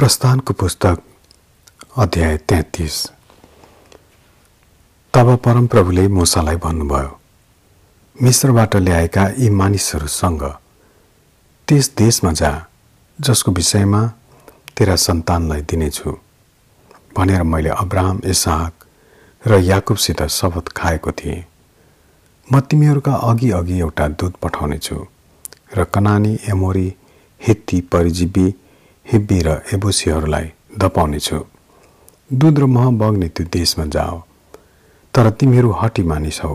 प्रस्थानको पुस्तक अध्याय तेत्तिस। तब परमप्रभुले मुसालाई भन्नुभयो मिश्रबाट ल्याएका यी मानिसहरूसँग त्यस देशमा जा जसको विषयमा तेरा सन्तानलाई दिनेछु। भनेर मैले अब्राहम इसाहक र याकुबसित शपथ खाएको थिएँ। म तिमीहरूका अघि अघि एउटा दूत पठाउनेछु र कनानी एमोरी हित्ती परिजीवी हिब्बी र एबुसीहरूलाई धपाउनेछु दुध र मह बग्ने त्यो देशमा जाओ। तर तिमीहरू हटी मानिस हौ।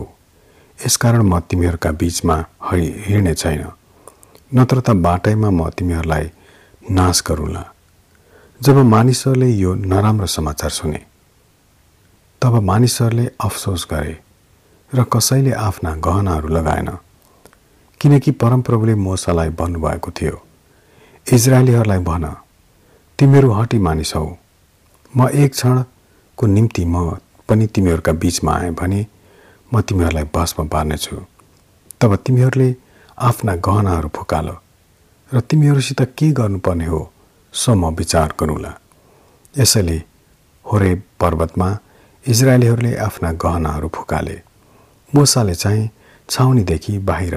यसकारण म तिमीहरूका बिचमा हिँड्ने छैन। नत्र त बाटैमा म तिमीहरूलाई नाश गरौँला। जब मानिसहरूले यो नराम्रो समाचार सुने तब मानिसहरूले अफसोस गरे र कसैले आफ्ना गहनाहरू लगाएन। किनकि परमप्रभुले मोसालाई भन्नुभएको थियो इजरायलीहरूलाई भन। तिमीहरू हटी मानिस हौ। म एक क्षणको निम्ति म पनि तिमीहरूका बिचमा आएँ भने म तिमीहरूलाई भस्म पार्नेछु। तब तिमीहरूले आफ्ना गहनाहरू फुकाल र तिमीहरूसित के गर्नुपर्ने हो सो म विचार गरौँला। यसैले होरे पर्वतमा इजरायलीहरूले आफ्ना गहनाहरू फुकाले। मुसाले चाहिँ छाउनीदेखि बाहिर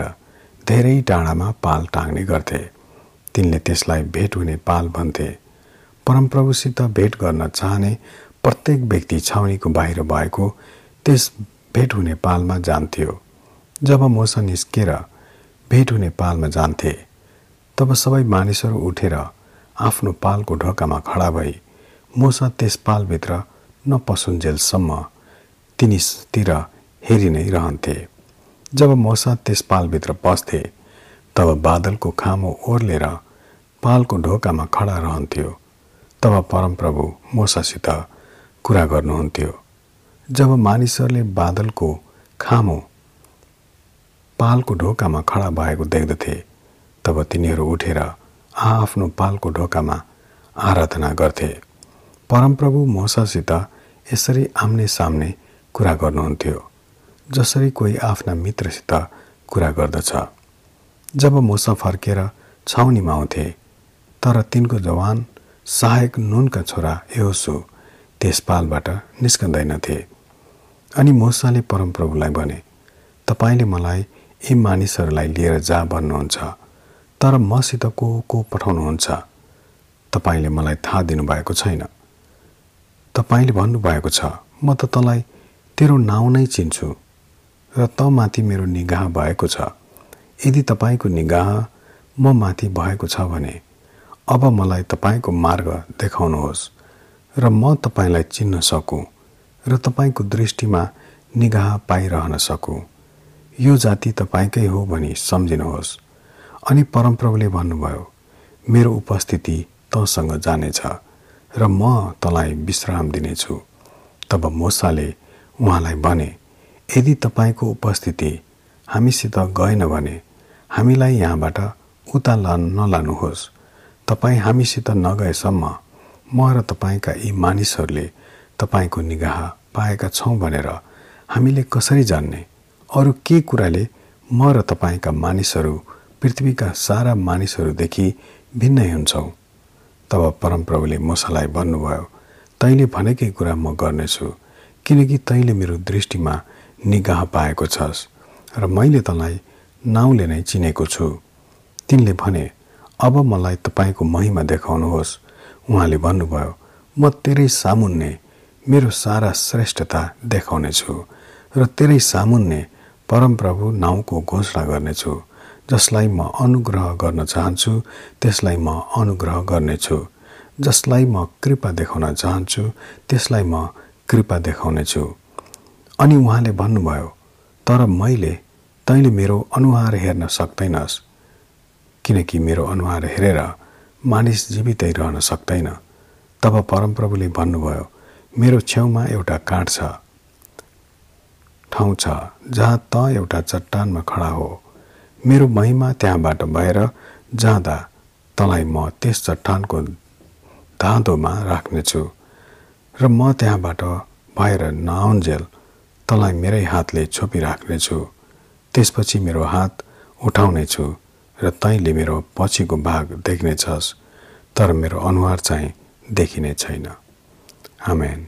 धेरै टाढामा पाल टाङ्ने गर्थे। तिनले त्यसलाई भेट हुने पाल भन्थे। परमप्रभुसित भेट गर्न चाहने प्रत्येक व्यक्ति छाउनीको बाहिर भएको त्यस भेट हुने पालमा जान्थ्यो। जब मोसा निस्केर भेट हुने पालमा जान्थे तब सबै मानिसहरू उठेर आफ्नो पालको ढोकामा खडा भई मोसा त्यस पालभित्र नपसुन्जेलसम्म तिनीतिर हेरि नै रहन्थे। जब मोसा त्यस पालभित्र पस्थे तब बादलको खामो ओर्लेर पालको ढोकामा खडा रहन्थ्यो। तब परमप्रभु मोसासित कुरा गर्नुहुन्थ्यो। जब मानिसहरूले बादलको खामो पालको ढोकामा खडा भएको देख्दथे तब तिनीहरू उठेर आफ्नो पालको ढोकामा आराधना गर्थे। परमप्रभु मोसासित यसरी आम्ने सामने कुरा गर्नुहुन्थ्यो जसरी कोही आफ्ना मित्रसित कुरा गर्दछ। जब मोसा फर्केर छाउनीमा आउँथे तर तिनको जवान सहायक नुनका छोरा एहोसु त्यस पालबाट निस्कँदैनथे। अनि मोसाले परमप्रभुलाई भने तपाईँले मलाई यी मानिसहरूलाई लिएर जा भन्नुहुन्छ तर मसित को को पठाउनुहुन्छ? तपाईँले मलाई थाहा दिनुभएको छैन। तपाईँले भन्नुभएको छ म त तँलाई तेरो नाउँ नै चिन्छु र त माथि मेरो निगाह भएको छ। यदि तपाईँको निगाह म माथि भएको छ भने अब मलाई तपाईँको मार्ग देखाउनुहोस् र म तपाईँलाई चिन्न सकुँ र तपाईँको दृष्टिमा निगाह पाइरहन सकुँ। यो जाति तपाईँकै हो भनी सम्झिनुहोस्। अनि परमप्रभुले भन्नुभयो मेरो उपस्थिति तँसँग जानेछ र म तँलाई विश्राम दिनेछु। तब मोसाले उहाँलाई भने यदि तपाईँको उपस्थिति हामीसित गएन भने हामीलाई यहाँबाट उता नलानुहोस्। तपाईँ हामीसित नगएसम्म म र तपाईँका यी मानिसहरूले तपाईँको निगाह पाएका छौँ भनेर हामीले कसरी जान्ने? अरू के कुराले म र तपाईँका मानिसहरू पृथ्वीका सारा मानिसहरूदेखि भिन्नै हुन्छौ? तब परमप्रभुले मुसालाई भन्नुभयो तैँले भनेकै कुरा म गर्नेछु किनकि तैँले मेरो दृष्टिमा निगाह पाएको छस् र मैले तँलाई नाउँले नै चिनेको छु। तिनले भने अब मलाई तपाईँको महिमा देखाउनुहोस्। उहाँले भन्नुभयो म तेरै सामुन्ने मेरो सारा श्रेष्ठता देखाउनेछु र तेरै सामुन्ने परमप्रभु नाउँको घोषणा गर्नेछु। जसलाई म अनुग्रह गर्न चाहन्छु त्यसलाई म अनुग्रह गर्नेछु। जसलाई म कृपा देखाउन चाहन्छु त्यसलाई म कृपा देखाउनेछु। अनि उहाँले भन्नुभयो तर मैले तैँले मेरो अनुहार हेर्न सक्दैनस्। किनकि मेरो अनुहार हेरेर मानिस जीवितै रहन सक्दैन। तब परमप्रभुले भन्नुभयो मेरो छेउमा एउटा काठ छ। ठाउँ छ जहाँ त एउटा चट्टानमा खडा हो। मेरो महिमा त्यहाँबाट भएर जाँदा तँलाई म त्यस चट्टानको धाँधोमा राख्नेछु र म त्यहाँबाट भएर नआउन्जेल तँलाई मेरै हातले छोपिराख्नेछु। त्यसपछि मेरो हात उठाउनेछु। र तैँले मेरो पछिको भाग देख्नेछस् तर मेरो अनुहार चाहिँ देखिने छैन। आमेन।